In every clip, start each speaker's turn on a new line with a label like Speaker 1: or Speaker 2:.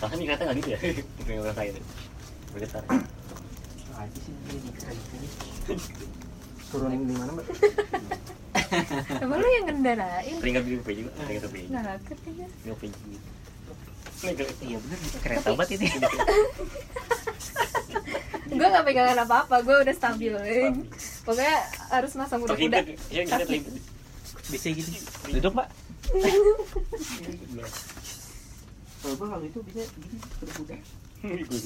Speaker 1: Bahkan di kereta nggak gitu ya? Yang ngerasain itu. Bergetar.
Speaker 2: aja sih dia di
Speaker 3: mana mbak
Speaker 4: Emang lu yang ngendarain?
Speaker 1: Teringat di UP juga, teringat UP.
Speaker 4: Nggak ngerti ya.
Speaker 1: Di UP. Ini kereta.
Speaker 2: iya bener kereta banget ini
Speaker 4: Gue nggak pegangan apa-apa, gue udah stabil. Pokoknya harus masa muda-muda.
Speaker 1: Kita terhimpit.
Speaker 2: bisa gitu duduk mbak kalau gua kalau itu bisa gini udah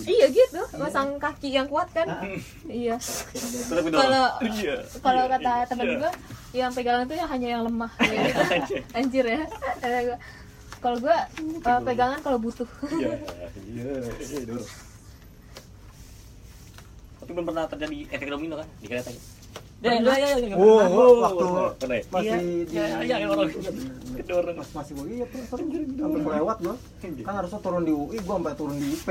Speaker 4: Iya gitu, pasang kaki yang kuat kan? Iya.
Speaker 1: Tetap gitu.
Speaker 4: Kalau
Speaker 1: Iya.
Speaker 4: kalau kata temen gue, yang pegangan tuh yang hanya yang lemah. Gitu. Anjir ya. Kalau gue uh, pegangan kalau butuh.
Speaker 1: Iya, iya, iya. Tapi belum pernah terjadi efek domino kan di kereta. Ya, ya, ya, ya.
Speaker 3: Oh,
Speaker 1: Oh,
Speaker 3: waktu masih di
Speaker 1: Ya, ya, ya, orang kedorong.
Speaker 3: Mas, masih gue iya pernah sering gua kan harusnya turun di UI gua sampai turun di IP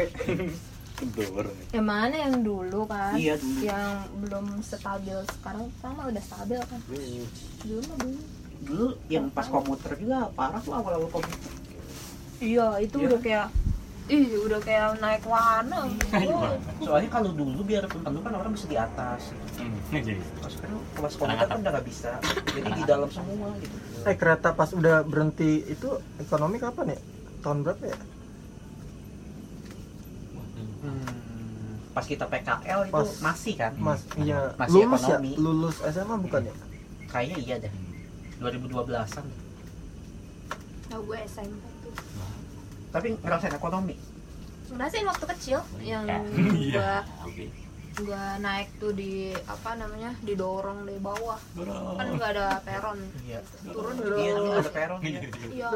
Speaker 1: Kedorong.
Speaker 4: Yang mana yang dulu kan?
Speaker 2: Iya, dulu.
Speaker 4: Yang belum stabil sekarang sama udah stabil kan? Dulu mah belum.
Speaker 2: dulu yang pas komuter juga parah tuh awal-awal komuter
Speaker 4: Iya, itu
Speaker 2: Iya.
Speaker 4: udah kayak ih udah kayak naik wahana. Oh,
Speaker 2: soalnya kalau dulu biar dulu kan orang bisa di atas. Gitu.
Speaker 1: Hmm, jadi.
Speaker 2: pas sekarang kelas komuter kan udah nggak bisa. Jadi di dalam semua gitu.
Speaker 3: Eh kereta pas udah berhenti itu ekonomi kapan ya? Tahun berapa ya?
Speaker 2: Hmm, pas kita PKL itu
Speaker 3: Pas-
Speaker 2: masih kan?
Speaker 3: mas iya.
Speaker 2: Masih
Speaker 3: lulus ya?
Speaker 2: ekonomi.
Speaker 3: lulus SMA bukan ya?
Speaker 2: Kayaknya iya deh. 2012an
Speaker 4: Tahu gue SMP tuh.
Speaker 2: Tapi ngerasain ekonomi.
Speaker 4: Ngerasain waktu kecil yang
Speaker 2: Ya.
Speaker 4: gua
Speaker 1: Oke.
Speaker 4: gua naik tuh di apa namanya didorong dari bawah. Kan nggak ada peron.
Speaker 2: Iya.
Speaker 4: Turun
Speaker 2: iya
Speaker 4: dulu.
Speaker 2: dulu ada peron ya.
Speaker 4: iya.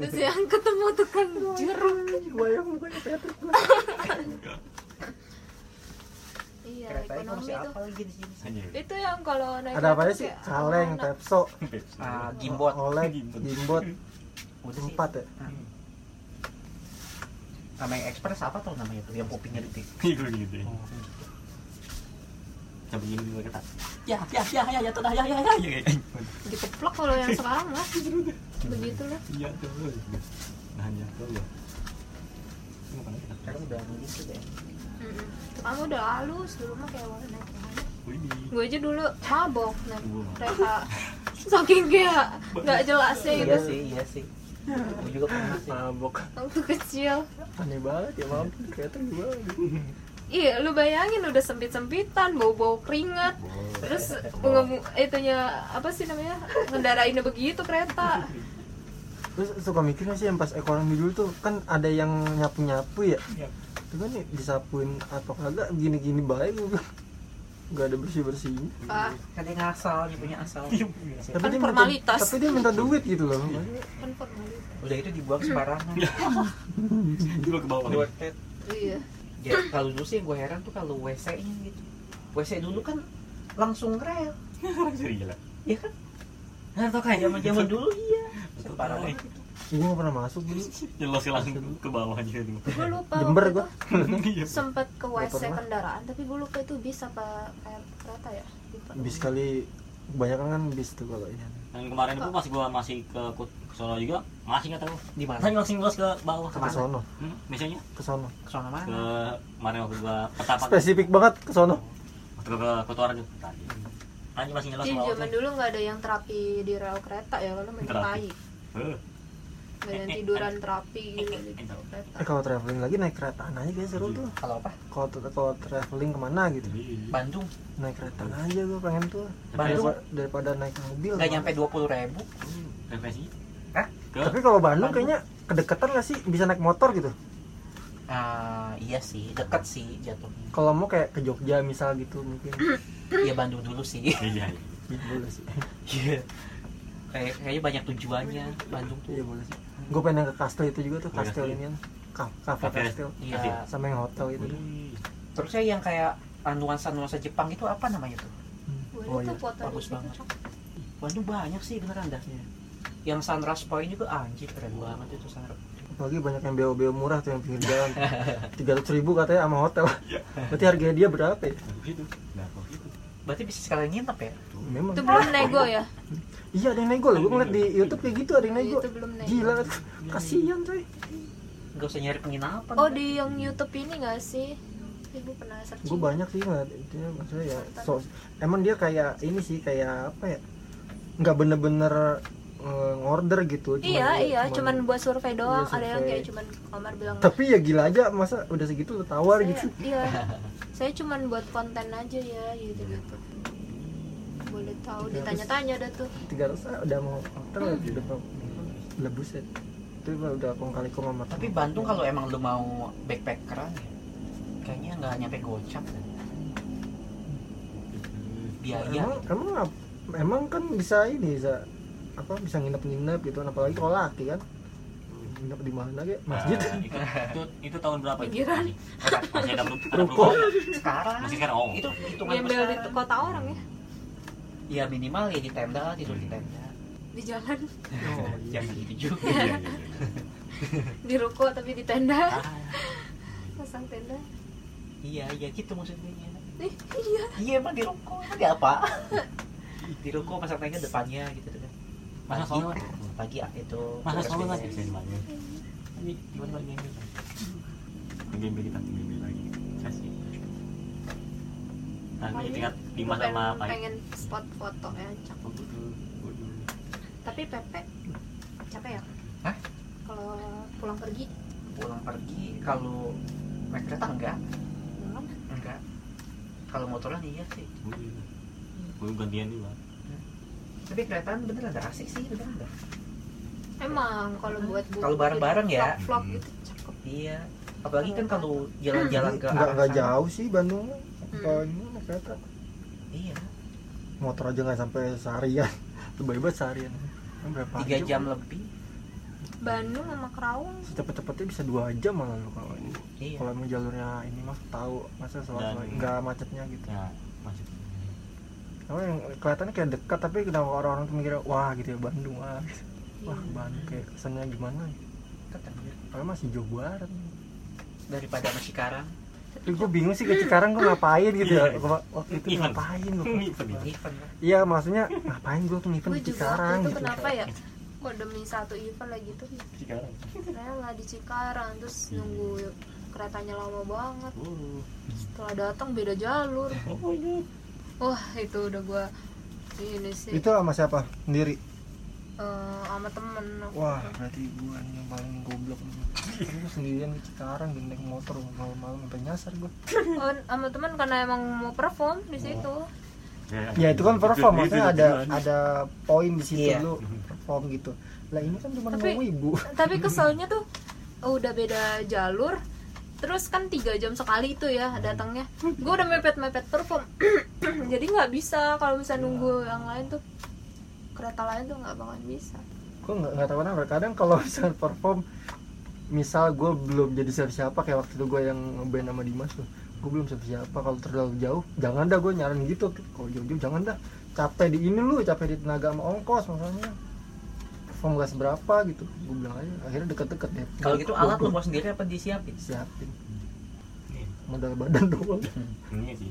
Speaker 4: Terus yang ketemu tuh kan jeruk.
Speaker 3: Bayang mukanya Patrick
Speaker 4: iya
Speaker 2: itu
Speaker 4: ekonomi tuh.
Speaker 2: apa lagi di sini?
Speaker 4: Itu yang kalau naik
Speaker 3: ada apa sih? kaleng pepso.
Speaker 2: Ah, gimbot.
Speaker 3: Oleh
Speaker 1: Gimbot.
Speaker 2: Udah
Speaker 3: empat ya
Speaker 2: nama yang ekspres apa tuh namanya tuh? Yang kupingnya detik
Speaker 1: Gitu gitu. Sampai gini dulu kata. Ya, ya, ya, ya, ya, tuh dah, ya, ya, ya, ya.
Speaker 4: dikeplak kalau yang sekarang lah. Begitu lah
Speaker 1: Iya tuh. Nah, ya, tuh ya.
Speaker 2: Sekarang udah begitu deh.
Speaker 4: Kamu udah halus dulu mah kayak warna gue aja dulu mabok naik kereta saking kayak nggak jelasnya
Speaker 2: iya
Speaker 4: gitu
Speaker 2: sih iya sih gue juga pernah sih.
Speaker 3: Mabok.
Speaker 4: Waktu kecil.
Speaker 3: Aneh banget ya mampus kereta gimana
Speaker 4: iya lu bayangin udah sempit sempitan bau bau keringat terus nge- itunya apa sih namanya ngendarainnya begitu kereta.
Speaker 3: Terus suka mikir nggak sih yang pas ekonomi dulu tuh kan ada yang nyapu nyapu ya?
Speaker 1: Iya.
Speaker 3: itu kan disapuin atau kagak gini gini baik gue bilang. Nggak ada bersih bersihnya
Speaker 4: ah,
Speaker 2: kan dia ngasal dia punya asal.
Speaker 3: Tapi
Speaker 4: Kan
Speaker 3: dia
Speaker 4: formalitas.
Speaker 3: minta tapi dia minta duit gitu loh.
Speaker 4: Kan formalitas.
Speaker 2: Udah itu dibuang sembarangan.
Speaker 1: Dulu ke bawah.
Speaker 2: Worth
Speaker 4: iya.
Speaker 2: Ya kalau dulu sih yang gue heran tuh kalau WC nya gitu. WC dulu kan langsung rel.
Speaker 1: Seri gila.
Speaker 2: ya kan?
Speaker 1: Nah, tau kan
Speaker 2: zaman zaman dulu iya.
Speaker 1: Betul,
Speaker 2: parah banget
Speaker 3: gue nggak pernah masuk dulu
Speaker 1: Jelas sih langsung ke bawah aja dulu.
Speaker 4: gue lupa
Speaker 3: Jember
Speaker 4: itu
Speaker 1: Iya.
Speaker 4: sempet ke WC kendaraan tapi gue lupa itu bis apa kayak kereta ya? Lupa.
Speaker 3: bis kali kebanyakan kan bis tuh kalau ini.
Speaker 1: Dan kemarin itu pas gua masih ke ke Solo juga, masih nggak tahu.
Speaker 2: di mana?
Speaker 1: Saya langsung los ke bawah.
Speaker 3: ke sono.
Speaker 1: Hmm, biasanya?
Speaker 3: Ke sono.
Speaker 2: Ke sana
Speaker 1: ke
Speaker 2: mana?
Speaker 1: Kemarin waktu gua pertama
Speaker 3: spesifik banget ke sono.
Speaker 1: Waktu gua ke Kotoar tuh. Tadi. Tadi masih nyelos
Speaker 4: Jadi
Speaker 1: ke
Speaker 4: zaman dulu nggak ada yang terapi di rel kereta ya kalau main tai Yang tiduran terapi gitu di
Speaker 1: eh,
Speaker 3: kalau traveling lagi naik kereta aja guys seru tuh.
Speaker 2: Kalau apa?
Speaker 3: Kalau kalau traveling ke mana gitu.
Speaker 2: Bandung.
Speaker 3: Naik kereta aja gue pengen tuh.
Speaker 2: Bandung?
Speaker 3: daripada, daripada naik mobil.
Speaker 2: Nggak nyampe dua puluh ribu.
Speaker 1: Refleksi.
Speaker 2: Hah?
Speaker 1: Ke?
Speaker 3: Tapi kalau Bandung
Speaker 2: Bandung.
Speaker 3: kayaknya kedekatan gak sih? Bisa naik motor gitu?
Speaker 2: Ah iya sih. Deket sih jatuhnya.
Speaker 3: Kalau mau kayak ke Jogja misal gitu mungkin.
Speaker 2: Ya Bandung dulu sih.
Speaker 1: Iya.
Speaker 3: ya, boleh sih.
Speaker 2: Iya kayak kayaknya banyak tujuannya. Bandung tuh.
Speaker 3: Iya boleh sih. Gue pengen ke kastel itu juga tuh
Speaker 1: Oh,
Speaker 3: kastel
Speaker 1: Kastel.
Speaker 3: ini kan Ka- kafe
Speaker 1: Kafe.
Speaker 3: kastel
Speaker 2: iya.
Speaker 3: Sama yang hotel itu tuh
Speaker 2: terus saya yang kayak nuansa-nuansa Jepang itu apa namanya tuh?
Speaker 4: Gue
Speaker 3: Oh,
Speaker 4: itu
Speaker 3: iya.
Speaker 2: Bagus banget. Bandung banyak sih beneran dah.
Speaker 3: Iya.
Speaker 2: yang Sunrise Point juga anjir keren banget itu Sunrise
Speaker 3: apalagi banyak yang beo-beo murah tuh yang pinggir jalan. tiga ratus ribu katanya sama hotel. Berarti harganya dia berapa ya?
Speaker 1: Nah, gitu. Nah, gitu.
Speaker 2: berarti bisa sekalian nginep ya
Speaker 3: memang
Speaker 4: itu belum nego ya
Speaker 3: iya ada yang nego loh gue ngeliat di YouTube kayak gitu ada yang nego
Speaker 4: Itu belum nego.
Speaker 3: gila kasihan coy
Speaker 2: Gak usah nyari penginapan.
Speaker 4: Oh di yang YouTube ini gak sih? Pernah searching.
Speaker 3: gue banyak sih ngeliat itu ya, maksudnya ya so, emang dia kayak ini sih kayak apa ya nggak bener-bener eh, ngorder gitu cuman
Speaker 4: Iya
Speaker 3: dia
Speaker 4: iya, cuman buat survei doang.
Speaker 3: Iya,
Speaker 4: Ada yang
Speaker 3: survei.
Speaker 4: kayak cuman kamar bilang.
Speaker 3: tapi ya gila aja masa udah segitu lu tawar
Speaker 4: saya,
Speaker 3: gitu
Speaker 4: Iya. Saya cuman buat konten aja ya gitu gitu. Boleh tahu
Speaker 3: Ya,
Speaker 4: ditanya-tanya dah tuh.
Speaker 3: tiga ratus ah, udah mau hotel udah mau udah buset itu mah udah kong kali kong sama
Speaker 2: Tapi Bandung kalau emang lu mau backpackeran ya, kayaknya nggak nyampe gocap deh. Biaya.
Speaker 3: emang emang emang kan bisa ini bisa apa bisa nginep-nginep gitu apalagi kalau laki kan nginep di mana kayak masjid
Speaker 1: Nah, itu, itu, itu tahun berapa itu?
Speaker 4: Pinggiran.
Speaker 1: Masih ada
Speaker 3: Ruko.
Speaker 2: sekarang
Speaker 1: Masih sekarang oh.
Speaker 2: itu hitungan
Speaker 4: di kota orang ya
Speaker 2: Ya minimal ya di tenda tidur di tenda.
Speaker 4: di jalan
Speaker 3: oh, iya.
Speaker 2: Jangan gitu juga.
Speaker 1: Iya, iya, iya.
Speaker 4: di ruko tapi di tenda
Speaker 2: Ah,
Speaker 4: pasang tenda
Speaker 2: iya iya gitu maksudnya.
Speaker 4: Ih, iya
Speaker 2: Iya emang di ruko emang di apa? di ruko pasang tenda depannya gitu kan.
Speaker 1: Masa
Speaker 2: Pagi,
Speaker 1: soalnya
Speaker 2: pagi ah, itu.
Speaker 1: Masa
Speaker 2: tugas
Speaker 1: soalnya
Speaker 2: biasanya.
Speaker 1: sih semuanya. Ini gimana lagi yang kita gembel lagi. Kasih. Nah, ini tingkat lima
Speaker 4: Pengen-
Speaker 1: sama apa?
Speaker 4: pengen spot foto ya cakep tapi Pepe capek ya
Speaker 2: Hah?
Speaker 4: kalau pulang pergi
Speaker 2: Pulang pergi kalau naik kereta enggak?
Speaker 4: belum
Speaker 2: Enggak. Kalau motoran iya sih.
Speaker 1: Gue gantian juga.
Speaker 2: Tapi keretaan bener ada asik sih bener enggak?
Speaker 4: emang kalau buat bu-
Speaker 2: Kalau bareng-bareng ya.
Speaker 4: vlog, vlog gitu cakep
Speaker 2: Iya. Apalagi kan kalau jalan-jalan ke
Speaker 3: nggak
Speaker 2: arah
Speaker 3: nggak
Speaker 2: sana.
Speaker 3: jauh sih Bandung
Speaker 4: Hmm.
Speaker 3: Kereta
Speaker 2: Iya.
Speaker 3: motor aja nggak sampai seharian tiba-tiba seharian Kan berapa
Speaker 2: Tiga jam lebih.
Speaker 4: Bandung sama Kerawang
Speaker 3: cepet-cepetnya bisa dua jam malah lo kalau ini
Speaker 2: Iya.
Speaker 3: kalau emang jalurnya ini mah tahu masa soal
Speaker 1: Dan-
Speaker 3: nggak macetnya gitu
Speaker 1: Ya, masih.
Speaker 3: Karena yang kelihatannya kayak dekat tapi kenapa orang-orang tuh mikirnya wah gitu ya Bandung ah gitu. wah
Speaker 4: Iya.
Speaker 3: Bandung kayak kesannya gimana ya
Speaker 2: Dekat anjir.
Speaker 3: Padahal masih jauh banget
Speaker 2: Daripada sama Cikarang.
Speaker 3: Gue bingung sih ke Cikarang gue ngapain gitu ya? Gua- waktu itu
Speaker 1: Event.
Speaker 3: ngapain gue
Speaker 2: lah.
Speaker 3: iya maksudnya ngapain gue tuh event
Speaker 4: gue
Speaker 3: di
Speaker 4: juga
Speaker 3: Cikarang
Speaker 4: waktu itu
Speaker 3: gitu?
Speaker 4: kenapa ya? Kok demi satu event lagi tuh?
Speaker 1: Sekarang.
Speaker 4: rela di Cikarang terus nunggu keretanya lama banget.
Speaker 1: Oh.
Speaker 4: setelah datang beda jalur.
Speaker 1: Oh, iya.
Speaker 4: wah itu udah gua ini sih.
Speaker 3: Itu sama siapa? Sendiri
Speaker 4: eh, sama temen aku.
Speaker 3: wah berarti gue yang paling goblok gue sendirian di Cikarang di naik motor malam-malam sampai nyasar gue
Speaker 4: oh, sama temen karena emang mau perform di situ.
Speaker 3: Ya itu kan perform
Speaker 1: Itu-
Speaker 3: maksudnya
Speaker 1: itu
Speaker 3: ada ada poin di situ
Speaker 2: Iya.
Speaker 3: lu perform gitu. Lah ini kan cuma
Speaker 4: Tapi-
Speaker 3: mau ibu.
Speaker 4: tapi keselnya tuh oh, udah beda jalur terus kan tiga jam sekali itu ya datangnya. Gue udah mepet mepet perform. Jadi nggak bisa kalau bisa nunggu yang lain tuh kereta lain tuh nggak bakalan bisa.
Speaker 3: Gue nggak nggak tahu kenapa. Kadang kalau misalnya perform misal gue belum jadi siapa siapa kayak waktu itu gue yang ngeband sama Dimas tuh gue belum siapa siapa kalau terlalu jauh jangan dah gue nyaranin gitu. Kalau jauh-jauh jangan dah. Capek di ini lu capek di tenaga sama ongkos maksudnya. Perform gak seberapa gitu gue bilang aja. Akhirnya deket-deket deh.
Speaker 2: Kalau gitu alat lu mau sendiri apa disiapin?
Speaker 3: siapin. Modal badan doang.
Speaker 1: Ini sih.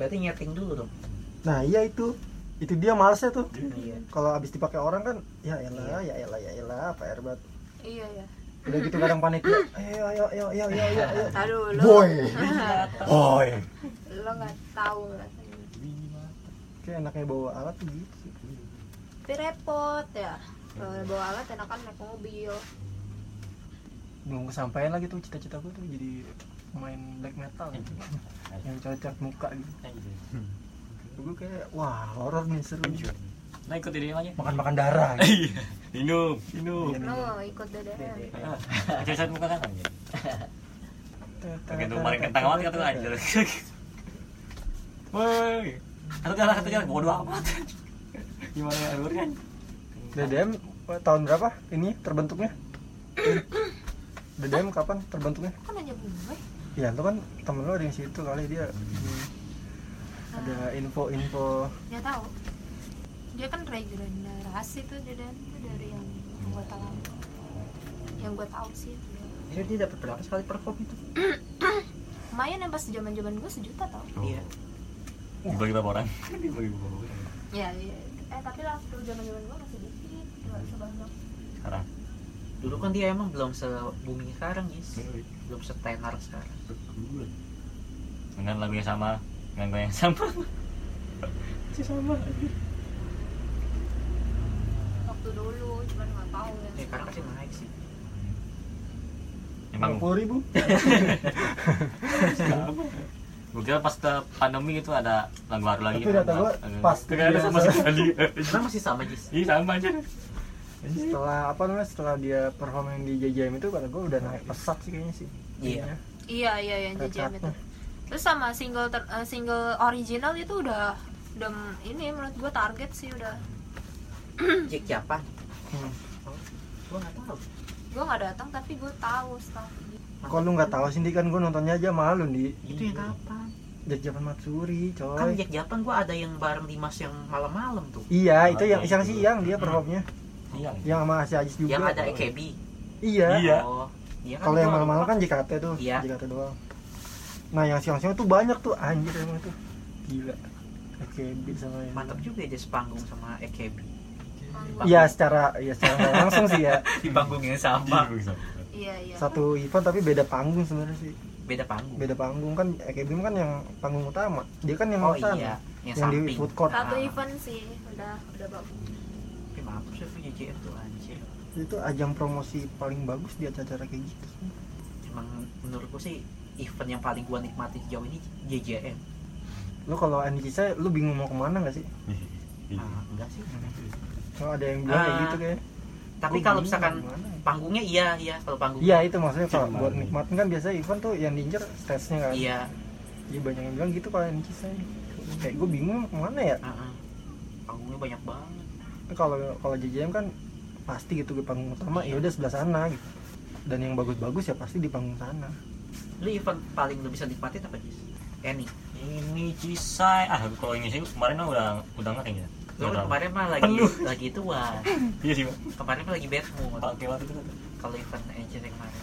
Speaker 2: Berarti nyeting dulu dong.
Speaker 3: nah iya itu itu dia malesnya tuh.
Speaker 2: Iya.
Speaker 3: kalau abis dipakai orang kan ya elah ya elah ya elah PR banget
Speaker 4: iya ya
Speaker 3: udah gitu kadang panitia ayo ayo ayo ayo ayo ayo, ayo.
Speaker 4: aduh lo
Speaker 3: boy. Boy.
Speaker 4: Lo nggak tahu rasanya
Speaker 3: kayak enaknya bawa alat tuh gitu
Speaker 4: tapi repot ya. Kalau bawa alat enakan naik mobil.
Speaker 3: Belum kesampaian lagi tuh cita-cita gue tuh jadi main black metal gitu. Yang cocok muka gitu gue kayak wah horor nih seru
Speaker 1: Nah ikut ini aja.
Speaker 3: makan makan darah gitu.
Speaker 1: Iya. Minum, minum.
Speaker 3: Iya.
Speaker 4: no ikut DDM
Speaker 1: Ah, Kecil muka kan. Oke tuh kemarin kentang amat kata anjir. Woi. Satu jalan satu jalan bodoh amat. Gimana ya alurnya?
Speaker 3: DDM eh, tahun berapa ini terbentuknya DDM kapan terbentuknya
Speaker 4: kan nanya gue
Speaker 3: ya itu kan temen lo ada di situ kali dia hmm, ada info-info.
Speaker 4: Nggak tahu. Dia kan regenerasi tuh DDM tuh dari yang anggota lama yang gue tahu sih.
Speaker 2: Jadi dia dapat berapa sekali perform itu?
Speaker 4: lumayan yang pas zaman zaman gue sejuta tau.
Speaker 2: Iya.
Speaker 1: Dibagi berapa orang? Dibagi berapa orang?
Speaker 4: ya, ya eh tapi waktu zaman zaman gue masih dikit nggak sebanyak.
Speaker 1: Sekarang?
Speaker 2: Dulu kan dia emang belum se booming sekarang Jis belum setenar sekarang.
Speaker 1: Dengan lagu yang sama dengan gue yang sama masih sama
Speaker 4: waktu dulu cuman nggak tahu ya.
Speaker 2: Eh sekarang pasti naik sih.
Speaker 1: Emang
Speaker 3: puluh ribu?
Speaker 1: Gue kira pas ke pandemi itu ada lagu baru lagi
Speaker 3: Tapi data gua pas
Speaker 1: Kagak ada sama sekali
Speaker 2: sekarang masih sama Jis.
Speaker 1: Iya sama aja
Speaker 3: setelah apa namanya setelah dia perform yang di JJM itu kata gue udah naik pesat sih kayaknya sih.
Speaker 2: Iya.
Speaker 4: Iya iya yang JJM itu terus sama single ter- eh, single original itu udah udah ini menurut gue target sih udah.
Speaker 2: Jack Japan
Speaker 3: Hmm.
Speaker 2: gua nggak tahu.
Speaker 4: Gue nggak datang tapi gue tahu stuff
Speaker 3: Kok lu nggak tahu sih kan gue nontonnya aja malu di
Speaker 2: itu yang kapan?
Speaker 3: Jack Japan Matsuri coy.
Speaker 2: Kan Jack Japan gua ada yang bareng Dimas yang malam-malam tuh.
Speaker 3: Iya itu
Speaker 1: Oh,
Speaker 3: yang siang siang dia performnya.
Speaker 1: Iya.
Speaker 3: Yang sama Asia Ajis juga.
Speaker 2: Yang ada EKB
Speaker 3: iya.
Speaker 1: Iya.
Speaker 2: oh iya kan
Speaker 3: kalau yang malam-malam kan JKT tuh
Speaker 2: Iya.
Speaker 3: JKT doang nah yang siang-siang tuh banyak tuh anjir emang tuh. Gila. AKB sama yang
Speaker 2: mantap juga ya dia sepanggung sama EKB
Speaker 3: iya secara ya secara langsung sih ya.
Speaker 2: Di panggung yang sama.
Speaker 4: Iya iya.
Speaker 3: Satu event tapi beda panggung sebenarnya sih.
Speaker 2: Beda panggung.
Speaker 3: Beda panggung kan AKB kan yang panggung utama. Dia kan yang
Speaker 2: oh
Speaker 3: sana
Speaker 2: iya. Yang,
Speaker 3: yang di
Speaker 2: samping.
Speaker 3: food court.
Speaker 4: Satu
Speaker 2: Ah.
Speaker 4: event sih udah udah bagus.
Speaker 2: Tapi maaf sih itu JJM tuh anjir.
Speaker 3: Itu ajang promosi paling bagus di acara kayak gitu.
Speaker 2: Emang menurutku sih event yang paling gua nikmati sejauh ini JJM
Speaker 3: lu kalau Andy saya lu bingung mau ke mana nggak sih?
Speaker 2: Ah, enggak sih.
Speaker 3: Kalau ada yang bilang kayak
Speaker 2: Ah.
Speaker 3: gitu kayak
Speaker 2: tapi
Speaker 3: Gua
Speaker 2: kalau misalkan
Speaker 3: ke mana.
Speaker 2: panggungnya iya iya kalau panggung
Speaker 3: iya itu maksudnya kalau
Speaker 1: Cuman.
Speaker 3: buat nikmatin kan biasanya event tuh yang diincer stage-nya kan.
Speaker 2: Iya.
Speaker 3: Iya banyak yang bilang gitu kalau Andy saya kayak gue bingung mau ke mana ya.
Speaker 2: Ah, ah. panggungnya banyak banget.
Speaker 3: Kalau kalau JJM kan pasti gitu ke panggung utama ya udah sebelah sana gitu. Dan yang bagus-bagus ya pasti di panggung sana
Speaker 2: lu event paling lu bisa nikmatin apa Jis? Any.
Speaker 1: Ini Cisai ah kalau ini sih kemarin mah udah udah nggak kayaknya.
Speaker 2: Lu kemarin mah lagi
Speaker 1: Penuh.
Speaker 2: lagi tuan
Speaker 1: iya sih pak.
Speaker 2: Kemarin mah lagi bad mood.
Speaker 1: Pakai waktu itu
Speaker 2: kalau event aja yang kemarin.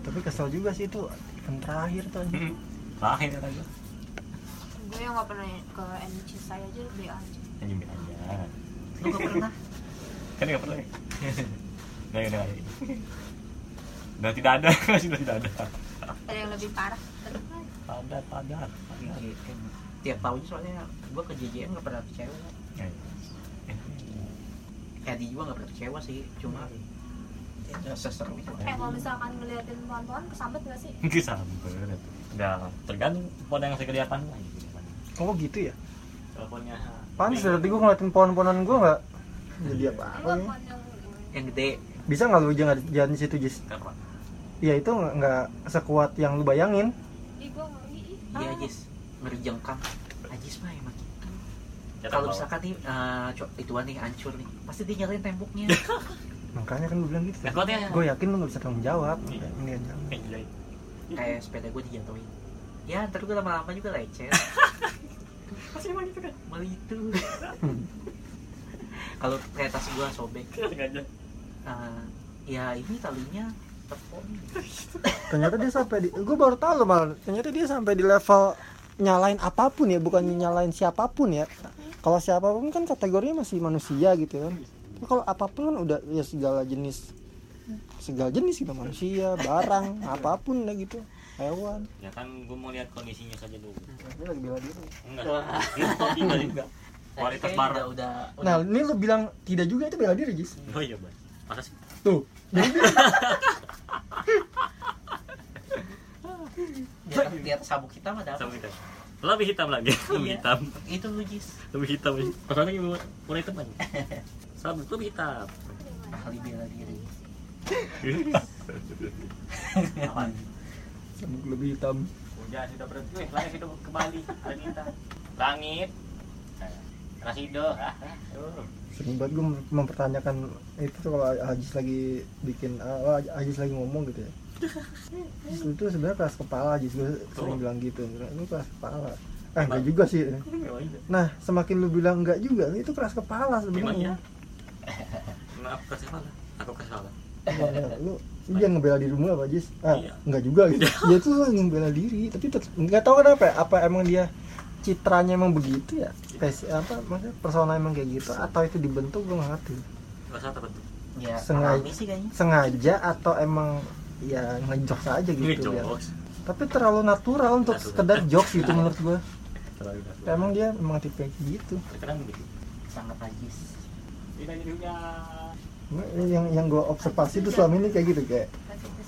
Speaker 3: Tapi kesel juga sih itu event terakhir tuh anjing.
Speaker 1: Hmm. lahir kata gue
Speaker 4: gue yang nggak pernah ke NC saya aja be aja.
Speaker 1: Anjing aja.
Speaker 2: Lu gak pernah?
Speaker 1: Kan nggak pernah. Ya? nggak udah nggak. Udah tidak ada sudah tidak ada
Speaker 4: ada yang lebih parah?
Speaker 1: Padat padat
Speaker 2: tiap tahun soalnya gua ke JJM gak pernah kecewa.
Speaker 1: Ya, ya.
Speaker 2: Edi juga gak pernah kecewa sih cuma ya seseru itu.
Speaker 4: Eh kalau misalkan ngeliatin pohon-pohon kesambet nggak sih?
Speaker 1: Sampai udah tergantung pohon yang saya kelihatan lagi
Speaker 3: oh gitu ya?
Speaker 1: Teleponnya
Speaker 3: panas berarti gue ngeliatin pohon-pohonan gue nggak? Jadi apa? apa ya
Speaker 4: yang
Speaker 2: yang gede.
Speaker 3: Bisa nggak lu jangan jalan di situ Jis?
Speaker 1: Kenapa?
Speaker 3: Ya itu nggak sekuat yang lu bayangin.
Speaker 2: Iya
Speaker 4: Ah.
Speaker 2: Jis ngeri jengkam Ajis mah emang gitu.
Speaker 1: Ya,
Speaker 2: kalau misalkan nih eh, co- ituan nih hancur nih pasti dia nyalain temboknya.
Speaker 3: Makanya kan gue bilang gitu.
Speaker 1: Nah, kuatnya-
Speaker 3: gue yakin lu nggak bisa tanggung jawab.
Speaker 1: Iya.
Speaker 3: ini aja.
Speaker 1: Eh, iya,
Speaker 2: kayak sepeda gue dijatuhin. Ya ntar gue lama-lama juga lecet.
Speaker 1: Masih emang gitu kan?
Speaker 2: malah itu. Kalau kayak tas gue sobek. Eh, ya ini talinya
Speaker 3: ternyata dia sampai di gue baru tahu loh malah ternyata dia sampai di level nyalain apa pun ya bukan nyalain siapa pun ya kalau siapa pun kan kategorinya masih manusia gitu kan kalau apa pun kan udah ya segala jenis segala jenis gitu manusia barang apa pun lah gitu hewan
Speaker 1: Ya kan gue mau lihat kondisinya saja dulu.
Speaker 3: dia lagi bela diri
Speaker 1: Enggak. Juga. Kualitas barang.
Speaker 2: udah udah, udah
Speaker 3: nah ini lu bilang tidak juga itu bela diri Jis
Speaker 1: Oh iya, Bang. Masa sih?
Speaker 3: tuh jadi dia-
Speaker 2: di atas, di atas sabuk hitam ada apa
Speaker 1: kita. Lebih hitam lagi. Lebih
Speaker 2: Iya.
Speaker 1: hitam.
Speaker 2: itu lu Jis
Speaker 1: Lebih hitam. Masalahnya lagi mulai hitam aja. Sabuk lebih hitam.
Speaker 2: ahli bela diri
Speaker 1: Apaan?
Speaker 3: sabuk lebih hitam
Speaker 1: Hujan sudah berhenti. Langit sudah kembali. Ada kita. Langit. Rasido. Ah, ah. Tuh.
Speaker 3: sering banget gue mempertanyakan itu tuh kalau Ajis lagi bikin ah, Ajis lagi ngomong gitu ya Lu tuh sebenarnya keras kepala gue sering bilang gitu lu keras kepala eh enggak juga sih
Speaker 1: iya.
Speaker 3: nah semakin lu bilang enggak juga itu keras kepala
Speaker 1: iya.
Speaker 3: sebenarnya
Speaker 1: Maaf kasih salah. Aku.
Speaker 3: Enggak, enggak. lu lu jangan ngebela dirimu apa Ajis ah
Speaker 1: Iya.
Speaker 3: enggak juga gitu dia tuh yang ngebela diri tapi tetap nggak tahu kenapa ya apa emang dia citranya emang begitu ya spesies apa maksudnya persona emang kayak gitu atau itu dibentuk gue nggak ngerti
Speaker 1: nggak salah terbentuk
Speaker 2: ya
Speaker 3: Sengaja.
Speaker 2: alami sih kayaknya
Speaker 3: sengaja atau emang ya ngejok aja gitu biar-
Speaker 1: jokes.
Speaker 3: Tapi terlalu natural untuk
Speaker 1: Natural.
Speaker 3: sekedar jokes gitu menurut gue
Speaker 1: terlalu
Speaker 3: emang dia emang tipe kayak gitu.
Speaker 1: Terkadang begitu
Speaker 2: sangat najis.
Speaker 1: Ini hidupnya
Speaker 3: yang yang gue observasi tuh selama ini kayak gitu kayak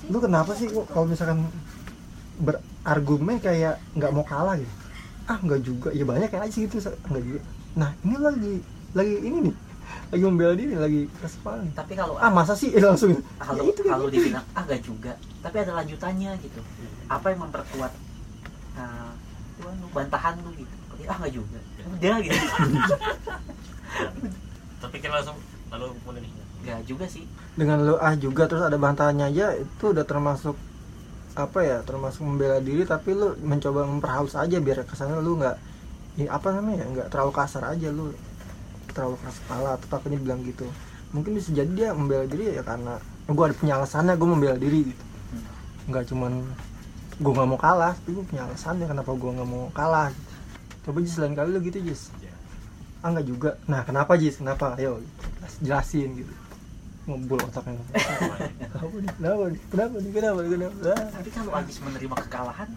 Speaker 3: lu kenapa sih kok kalau misalkan berargumen kayak nggak mau kalah gitu? Ah nggak juga. Ya banyak kayak aja gitu nggak juga. Nah ini lagi lagi ini nih lagi membela diri lagi keras kepala. Nih
Speaker 2: tapi kalau
Speaker 3: ah masa sih? Eh, langsung.
Speaker 2: Kalau
Speaker 3: ya itu
Speaker 2: kalau
Speaker 3: gitu.
Speaker 2: dibilang ah gak juga. Tapi ada lanjutannya gitu. Apa yang memperkuat uh, lu bantahan lu gitu. Ah gak juga. Udah gitu.
Speaker 1: Tapi kita langsung lalu mulai nih
Speaker 2: gak juga sih.
Speaker 3: Dengan lu ah juga terus ada bantahannya aja itu udah termasuk apa ya termasuk membela diri tapi lu mencoba memperhalus aja biar kesannya lu nggak ya apa namanya nggak terlalu kasar aja lu terlalu keras kepala atau takutnya bilang gitu. Mungkin bisa jadi dia membela diri ya karena gue ada punya alasannya gue membela diri gitu. Nggak cuman gue nggak mau kalah tapi gue punya alasannya kenapa gue nggak mau kalah. Gitu. coba Jis lain kali lu gitu Jis.
Speaker 1: Ya.
Speaker 3: ah nggak juga. Nah kenapa Jis? Kenapa? Ayo jelasin gitu. Ngebul otaknya. Kenapa nih? Kenapa nih? Kenapa nih? Kenapa nih? Kenapa? Ah.
Speaker 2: tapi kalau Ajis menerima kekalahan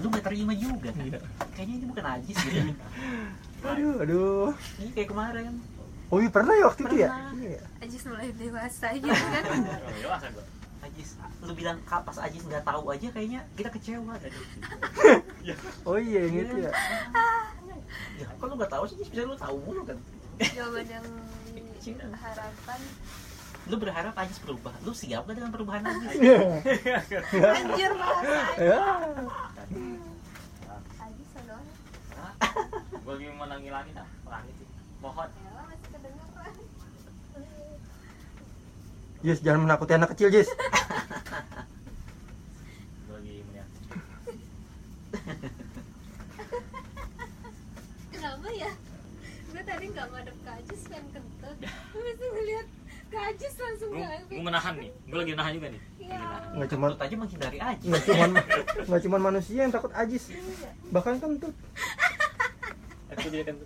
Speaker 2: lu gak terima juga kan?
Speaker 3: Iya.
Speaker 2: kayaknya ini bukan Ajis gitu
Speaker 3: aduh aduh.
Speaker 2: Ini kayak kemarin.
Speaker 3: Oh iya pernah ya waktu itu ya?
Speaker 2: Pernah.
Speaker 3: Iya.
Speaker 4: Ajis mulai dewasa gitu kan.
Speaker 1: Dewasa gua.
Speaker 2: Ajis lu bilang kapas Ajis nggak tahu aja kayaknya kita kecewa. Tadi
Speaker 3: oh iya yang itu ya.
Speaker 2: Ya kalau nggak tahu sih Ajis bisa lu tahu mulu kan?
Speaker 4: Jawaban yang harapan
Speaker 2: lu berharap Ajis berubah? Lu siap gak dengan perubahan Ajis?
Speaker 4: Anjir bahasa
Speaker 3: ya.
Speaker 4: Ajis
Speaker 1: mau nangis lagi dah langit sih. Mohon.
Speaker 4: Ya masih kedengeran.
Speaker 3: Jis jangan menakuti anak kecil Jis.
Speaker 1: Lagi melihat.
Speaker 4: Kenapa ya? Gue tadi nggak ngadep ke Ajis pengen kentut bisa ngeliat ke Ajis langsung nggak
Speaker 1: gua menahan nih. Gua lagi menahan juga nih.
Speaker 4: Iya.
Speaker 1: Nahan.
Speaker 3: nggak cuma
Speaker 2: Kentut aja menghindari Ajis.
Speaker 3: nggak cuma nggak cuma manusia yang takut ajis. Bahkan kan tuh
Speaker 1: aku dia kan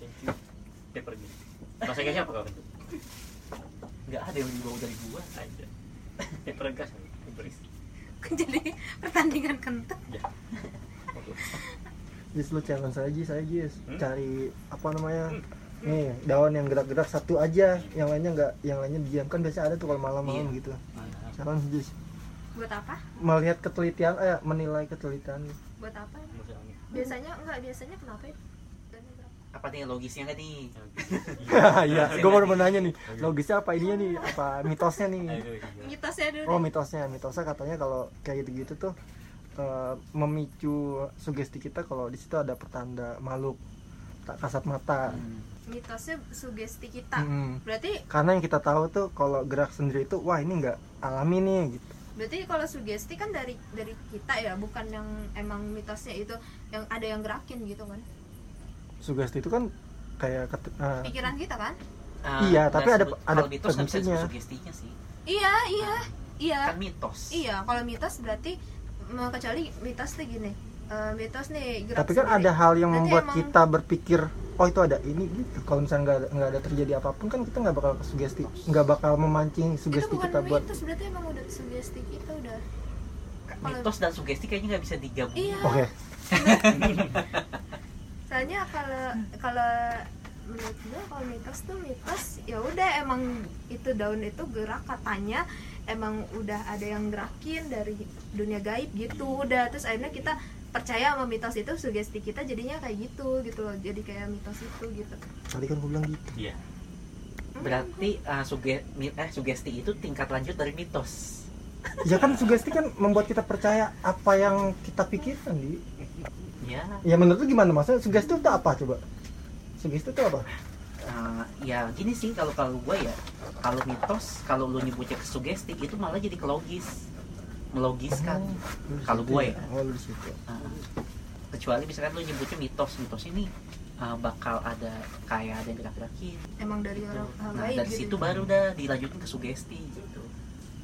Speaker 1: thank you dia pergi. Bahasa apa kau kentut
Speaker 2: nggak ada yang bau dari gua.
Speaker 1: Aja dia pergas beris
Speaker 4: jadi pertandingan kentut
Speaker 1: ya.
Speaker 3: Jis lu challenge aja saya Jis
Speaker 1: Hmm?
Speaker 3: cari apa namanya nih daun yang gerak-gerak satu aja. Yang lainnya nggak yang lainnya diam. Kan biasa ada tuh kalau malam-malam
Speaker 2: Iya.
Speaker 3: gitu. Challenge Jis
Speaker 4: buat apa?
Speaker 3: Melihat ketelitian eh menilai ketelitian.
Speaker 4: Buat apa? Biasanya enggak biasanya kenapa ya
Speaker 2: apa nih logisnya nggak nih?
Speaker 3: Iya gue baru mau nanya nih logisnya apa ininya nih? Apa mitosnya nih?
Speaker 4: Mitosnya dulu
Speaker 3: oh mitosnya. Mitosnya katanya kalau kayak gitu-gitu tuh eh, memicu sugesti kita kalau di situ ada pertanda makhluk tak kasat mata.
Speaker 2: Hmm.
Speaker 4: mitosnya sugesti kita.
Speaker 3: Mm-mm.
Speaker 4: berarti
Speaker 3: karena yang kita tahu tuh kalau gerak sendiri itu wah ini nggak alami nih gitu.
Speaker 4: Berarti kalau sugesti kan dari dari kita ya bukan yang emang mitosnya itu yang ada yang gerakin gitu kan
Speaker 3: sugesti itu kan kayak eh,
Speaker 4: pikiran kita kan?
Speaker 2: Ah,
Speaker 3: Iya, tapi ada- ada
Speaker 2: mitos bisa sugestinya sih.
Speaker 4: Iya iya iya.
Speaker 2: kan mitos.
Speaker 4: Iya kalau mitos berarti kecuali mitos tuh gini. Eh, mitos nih gerak
Speaker 3: tapi kan
Speaker 4: sendiri.
Speaker 3: ada hal yang
Speaker 4: Berarti
Speaker 3: membuat
Speaker 4: emang-
Speaker 3: kita berpikir oh itu ada ini gitu kalau misalnya nggak ada, nggak ada terjadi apa pun kan kita nggak bakal sugesti nggak bakal memancing
Speaker 4: itu
Speaker 3: sugesti
Speaker 4: bukan
Speaker 3: kita buat
Speaker 4: mitos berarti emang udah sugesti kita udah.
Speaker 2: Mitos dan sugesti kayaknya nggak bisa digabung
Speaker 4: iya.
Speaker 3: Oke
Speaker 4: soalnya kalau kalau menurut gue kalau mitos tuh mitos ya udah emang itu daun itu gerak katanya emang udah ada yang gerakin dari dunia gaib gitu udah. Terus akhirnya kita percaya sama mitos itu sugesti kita jadinya kayak gitu gitu loh. Jadi kayak mitos itu gitu.
Speaker 3: Tadi kan gue bilang gitu.
Speaker 1: Iya.
Speaker 2: Berarti ah, suge- eh, sugesti itu tingkat lanjut dari mitos.
Speaker 3: Ya kan sugesti kan membuat kita percaya apa yang kita pikirkan di
Speaker 2: ya.
Speaker 3: Ya menurut lu gimana maksudnya sugesti itu apa coba? Sugesti itu apa?
Speaker 2: Ah, ya gini sih kalau kalau gue ya kalau mitos kalau lu nyebutnya ke sugesti itu malah jadi ke logis. Melogiskan.
Speaker 3: Oh,
Speaker 2: Kalau gua
Speaker 3: ya?
Speaker 2: ya.
Speaker 3: oh lu di situ.
Speaker 2: Ah, kecuali misalkan lu nyebutnya mitos mitos ini ah, bakal ada kayak ada yang gerak-gerakin.
Speaker 4: Emang dari
Speaker 2: gitu.
Speaker 4: orang hal
Speaker 2: nah dari
Speaker 4: gitu.
Speaker 2: situ baru dah dilanjutin ke sugesti gitu.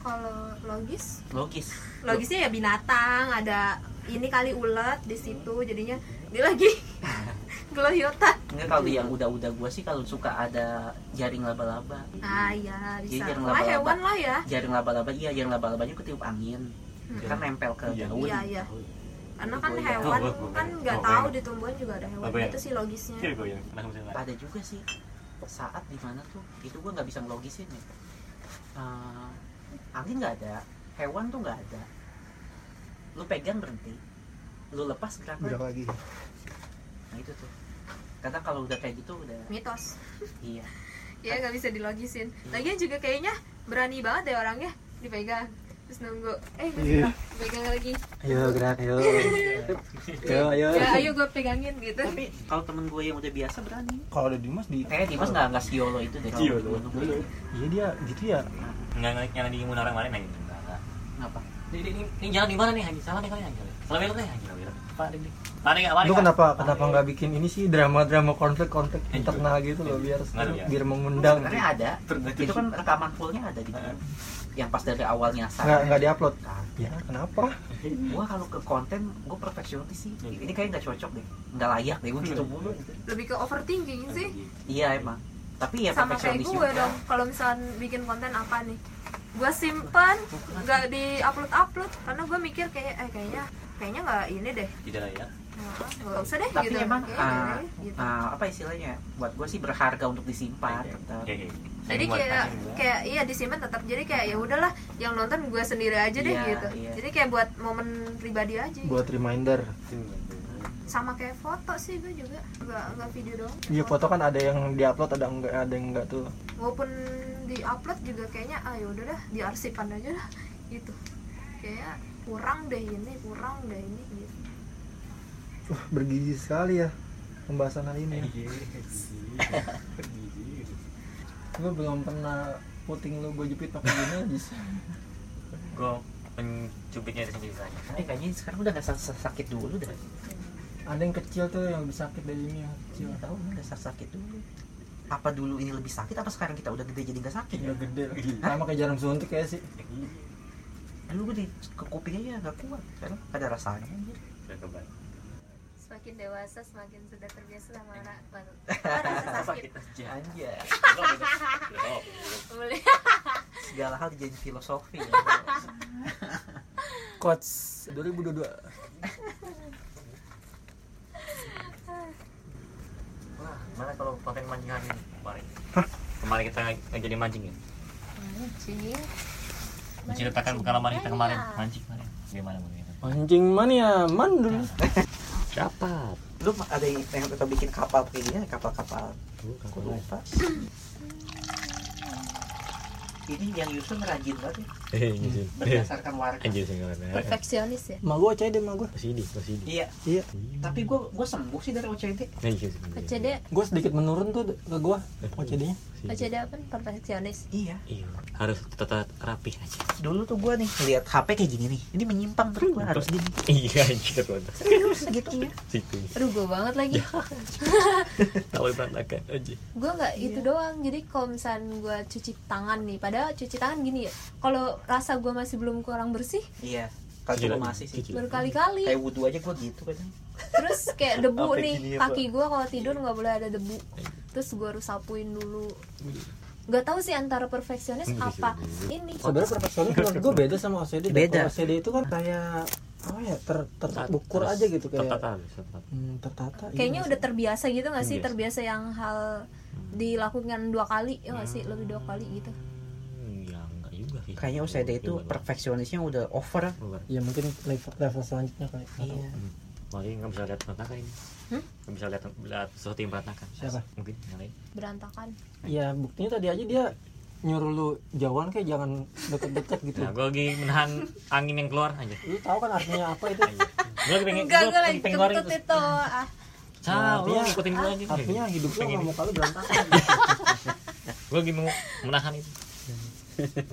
Speaker 4: Kalau logis?
Speaker 2: Logis.
Speaker 4: Logisnya ya binatang ada ini kali ulat di situ jadinya ini lagi geloyotan
Speaker 2: Enggak kalau yang udah-udah gua sih kalau suka ada jaring laba-laba.
Speaker 4: ah iya bisa
Speaker 2: Jadi yang
Speaker 4: lah
Speaker 2: laba-laba.
Speaker 4: hewan lah ya
Speaker 2: Jaring laba-laba iya, jaring laba-labanya ketiup angin.
Speaker 4: Hmm.
Speaker 2: Kan nempel ke
Speaker 1: Iya.
Speaker 2: daun.
Speaker 4: iya iya karena kan
Speaker 2: Goyang.
Speaker 4: hewan kan nggak
Speaker 1: oh,
Speaker 4: tahu di tumbuhan juga ada hewan
Speaker 1: Oh,
Speaker 4: itu sih logisnya
Speaker 1: gue misalnya.
Speaker 2: Ada juga sih saat di mana tuh itu gua nggak bisa ngelogisin ya. Eh, angin nggak ada, hewan tuh nggak ada. Lu pegang berhenti, lu lepas gerak lagi.
Speaker 3: gerak lagi
Speaker 2: Nah itu tuh. Karena kalau udah kayak gitu udah
Speaker 4: mitos
Speaker 2: iya.
Speaker 4: ya nggak bisa dilogisin lagian juga kayaknya berani banget deh orangnya dipegang terus nunggu eh
Speaker 3: Iya.
Speaker 4: pegang lagi
Speaker 3: ayo gerak ayo ayo ayo
Speaker 4: ya ayo gue pegangin gitu
Speaker 2: Tapi kalau temen gue yang udah biasa berani.
Speaker 3: kalau ada Dimas di
Speaker 2: Kayak Dimas nggak nggak siolo itu deh.
Speaker 1: Siolo.
Speaker 3: iya dia gitu ya
Speaker 1: Enggak enggak yang di Munara kemarin aja. Ini, ini, jalan di mana nih Haji? Salah nih kali Haji. Salah belok nih Haji. Pak dik
Speaker 3: lu kenapa
Speaker 1: Pak,
Speaker 3: kenapa nggak bikin ini sih drama-drama konflik-konflik
Speaker 1: Iya.
Speaker 3: internal gitu loh biar biar mengundang
Speaker 2: Sebenarnya ada. Itu kan rekaman fullnya ada di yang pas dari awal nyasar.
Speaker 3: nggak nggak diupload
Speaker 2: Nah,
Speaker 3: ya kenapa
Speaker 2: gua kalau ke konten gue perfeksionis sih. Ini kayak nggak cocok deh, nggak layak deh gue gitu mulu.
Speaker 4: Lebih ke overthinking sih
Speaker 2: Iya emang. Tapi ya
Speaker 4: sama kayak gue
Speaker 2: juga.
Speaker 4: dong kalau misalnya bikin konten apa nih gue simpan nggak di upload upload karena gue mikir kayak eh kayaknya kayaknya nggak ini deh
Speaker 1: Tidak lah ya.
Speaker 4: Nah, nggak usah deh
Speaker 2: Tapi
Speaker 4: gitu
Speaker 2: emang
Speaker 4: Kayaknya
Speaker 2: ah,
Speaker 4: nggak deh, gitu.
Speaker 2: ah, apa istilahnya? Buat gue sih berharga untuk disimpan.
Speaker 1: Oke,
Speaker 2: tetap.
Speaker 1: oke.
Speaker 4: jadi kayak kayak iya disimpan tetap jadi kayak ya udahlah yang nonton gue sendiri aja deh
Speaker 2: Iya,
Speaker 4: gitu
Speaker 2: iya.
Speaker 4: jadi kayak buat momen pribadi aja
Speaker 3: buat reminder
Speaker 4: sama kayak foto sih gue juga nggak nggak video dong
Speaker 3: iya foto kan ada yang diupload ada enggak ada yang enggak tuh
Speaker 4: walaupun di upload juga kayaknya ah ya udah dah diarsipan aja dah gitu kayak kurang deh ini kurang deh ini gitu
Speaker 3: Wah, bergizi sekali ya pembahasan hari ini gue belum pernah puting lu gue jepit pakai gini aja sih.
Speaker 1: Gue mencubitnya di sini saja.
Speaker 2: Eh kayaknya sekarang udah sa- sakit dulu dah.
Speaker 3: ada yang kecil tuh yang lebih sakit dari ini yang kecil
Speaker 2: Iya tahu udah sa- sakit dulu. Apa dulu ini lebih sakit apa sekarang kita udah gede jadi nggak sakit ya?
Speaker 3: udah gede sama kayak jarum suntik kayak sih
Speaker 2: Eh, lu di ke kuping aja nggak kuat, kan? Ada rasanya. anjir.
Speaker 4: Semakin dewasa semakin sudah terbiasa sama ra- rasa sakit
Speaker 2: Anjir.
Speaker 1: Oh,
Speaker 4: boleh
Speaker 2: Segala hal dijadiin filosofi. Ya.
Speaker 3: coach 2022
Speaker 1: Wah, mana kalau konten mancing hari ini kemarin? Kemarin kita jadi mancing ya?
Speaker 4: mancing
Speaker 1: Menceritakan pengalaman kita kemarin mancing kemarin. Gimana begitu?
Speaker 3: mancing mania mandul
Speaker 1: Dapat.
Speaker 2: Lu ada yang yang kita bikin kapal kayak gini, kapal-kapal. Kok lupa? Ini yang Yusuf rajin banget ya.
Speaker 1: Eh, gitu.
Speaker 2: Berdasarkan
Speaker 1: ngarana.
Speaker 4: perfeksionis ya
Speaker 3: ma gue cai deh ma gue
Speaker 1: OCD, OCD.
Speaker 2: Iya,
Speaker 3: iya
Speaker 2: tapi gua gua sembuh sih dari OCD.
Speaker 1: Nah, iya.
Speaker 4: OCD
Speaker 3: gue sedikit menurun tuh ke gue OCD nya
Speaker 4: OCD apa perfeksionis
Speaker 2: Iya.
Speaker 1: Iya, harus tetap rapi aja.
Speaker 2: Dulu tuh gua nih lihat HP kayak gini nih. Ini menyimpang terus gua harus gini.
Speaker 1: Iya, anjir tuh.
Speaker 2: Serius segitunya.
Speaker 1: Situ.
Speaker 4: aduh gue banget lagi
Speaker 1: Tahu berantakan aja.
Speaker 4: gue nggak itu doang jadi kalau misalnya gue cuci tangan nih padahal cuci tangan gini ya kalau rasa gue masih belum kurang bersih
Speaker 2: Iya. Kalau
Speaker 1: lagi,
Speaker 2: masih sih.
Speaker 4: berkali-kali.
Speaker 2: Kayak wudhu aja gua gitu kadang.
Speaker 4: terus kayak debu
Speaker 2: Sampai
Speaker 4: nih
Speaker 2: gini ya,
Speaker 4: kaki gue kalau tidur nggak boleh ada debu. Terus gue harus sapuin dulu. Nggak tahu sih antara perfeksionis apa ini.
Speaker 3: Sebenarnya perfeksionis menurut gue beda sama OCD
Speaker 2: Beda.
Speaker 3: OCD itu kan kayak apa ya ter terukur aja gitu kayak.
Speaker 1: Tertata, tertata.
Speaker 3: hmm, tertata iya
Speaker 4: kayaknya
Speaker 3: nggak
Speaker 4: udah terbiasa gitu nggak sih?
Speaker 1: Terbiasa.
Speaker 4: terbiasa yang hal dilakukan dua kali ya nggak sih? Lebih dua kali gitu
Speaker 1: Hmm, Ya enggak juga sih.
Speaker 2: Kayaknya OCD itu
Speaker 1: Juga,
Speaker 2: perfeksionisnya udah over.
Speaker 3: Ya mungkin level, level selanjutnya tahu.
Speaker 2: Iya.
Speaker 1: Hmm. Makanya nggak bisa lihat berantakan ini.
Speaker 4: Hmm?
Speaker 1: Nggak bisa lihat lihat sesuatu yang berantakan.
Speaker 3: Siapa?
Speaker 1: Mungkin yang lain.
Speaker 4: berantakan
Speaker 3: ya buktinya tadi aja dia nyuruh lu jauhan kayak jangan deket-deket gitu
Speaker 1: Nah, gue lagi menahan angin yang keluar aja.
Speaker 3: lu tahu kan artinya apa itu
Speaker 1: Gue lagi pengen,
Speaker 4: enggak
Speaker 1: gue
Speaker 4: lagi
Speaker 1: pengen
Speaker 4: kentut
Speaker 1: terus.
Speaker 4: itu ah
Speaker 1: Cah, lu
Speaker 3: Artinya-
Speaker 1: ngikutin gue aja.
Speaker 3: artinya hidup lu mau kalau berantakan
Speaker 1: Gue lagi mau menahan itu.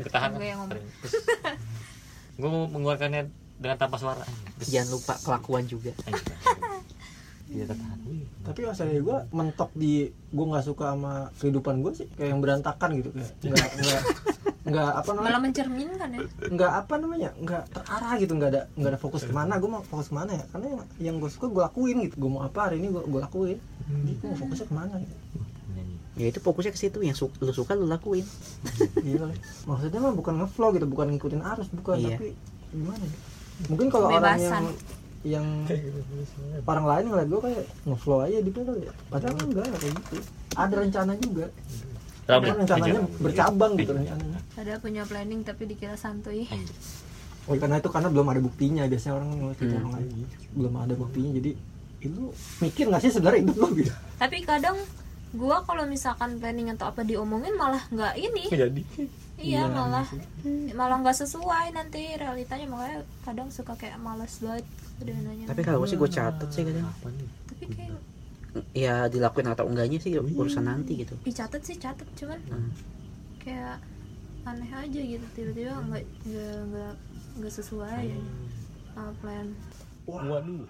Speaker 1: Ketahan.
Speaker 4: Gue yang ngomong.
Speaker 1: Gue mau mengeluarkannya dengan tanpa suara.
Speaker 2: Terus jangan lupa kelakuan juga.
Speaker 1: Tidak tertahan. Wih,
Speaker 3: tapi OCD gue mentok di gue nggak suka sama kehidupan gue sih. Kayak yang berantakan gitu kayak nggak nggak nggak apa namanya?
Speaker 4: Malah mencerminkan ya.
Speaker 3: Nggak apa namanya? Nggak terarah gitu nggak ada nggak ada fokus ke mana. Gue mau fokus ke mana ya? Karena yang, yang gue suka gue lakuin gitu. Gue mau apa hari ini gue gue lakuin. Jadi gue mau fokusnya ke mana gitu
Speaker 2: ya itu fokusnya ke situ yang su lu suka lu lakuin.
Speaker 3: Gila. maksudnya mah bukan ngevlog gitu bukan ngikutin arus bukan
Speaker 2: Iya.
Speaker 3: tapi gimana ya? mungkin kalau orang yang yang orang lain ngeliat gue kayak ngevlog aja gitu loh ya. Padahal enggak kayak gitu. Ada rencana juga.
Speaker 1: Rabu.
Speaker 3: Kan rencananya bercabang gitu rencananya.
Speaker 4: Ada punya planning tapi dikira santuy.
Speaker 3: Oh karena itu karena belum ada buktinya. Biasanya orang ngeliat
Speaker 2: Hmm.
Speaker 3: orang lain belum ada buktinya. Jadi itu mikir nggak sih sebenarnya hidup lo gitu?
Speaker 4: Tapi kadang gua kalau misalkan planning atau apa diomongin malah nggak ini.
Speaker 1: Jadi.
Speaker 4: iya malah malah nggak sesuai nanti realitanya. Makanya kadang suka kayak males banget udah nanya
Speaker 2: tapi kalau sih gue catet sih kadang.
Speaker 4: Tapi kayak
Speaker 2: ya dilakuin atau enggaknya sih urusan nanti gitu.
Speaker 4: Dicatat sih catat cuman
Speaker 2: Hmm.
Speaker 4: kayak aneh aja gitu. Tiba-tiba nggak nggak nggak nggak sesuai. Sama plan?
Speaker 1: Waduh.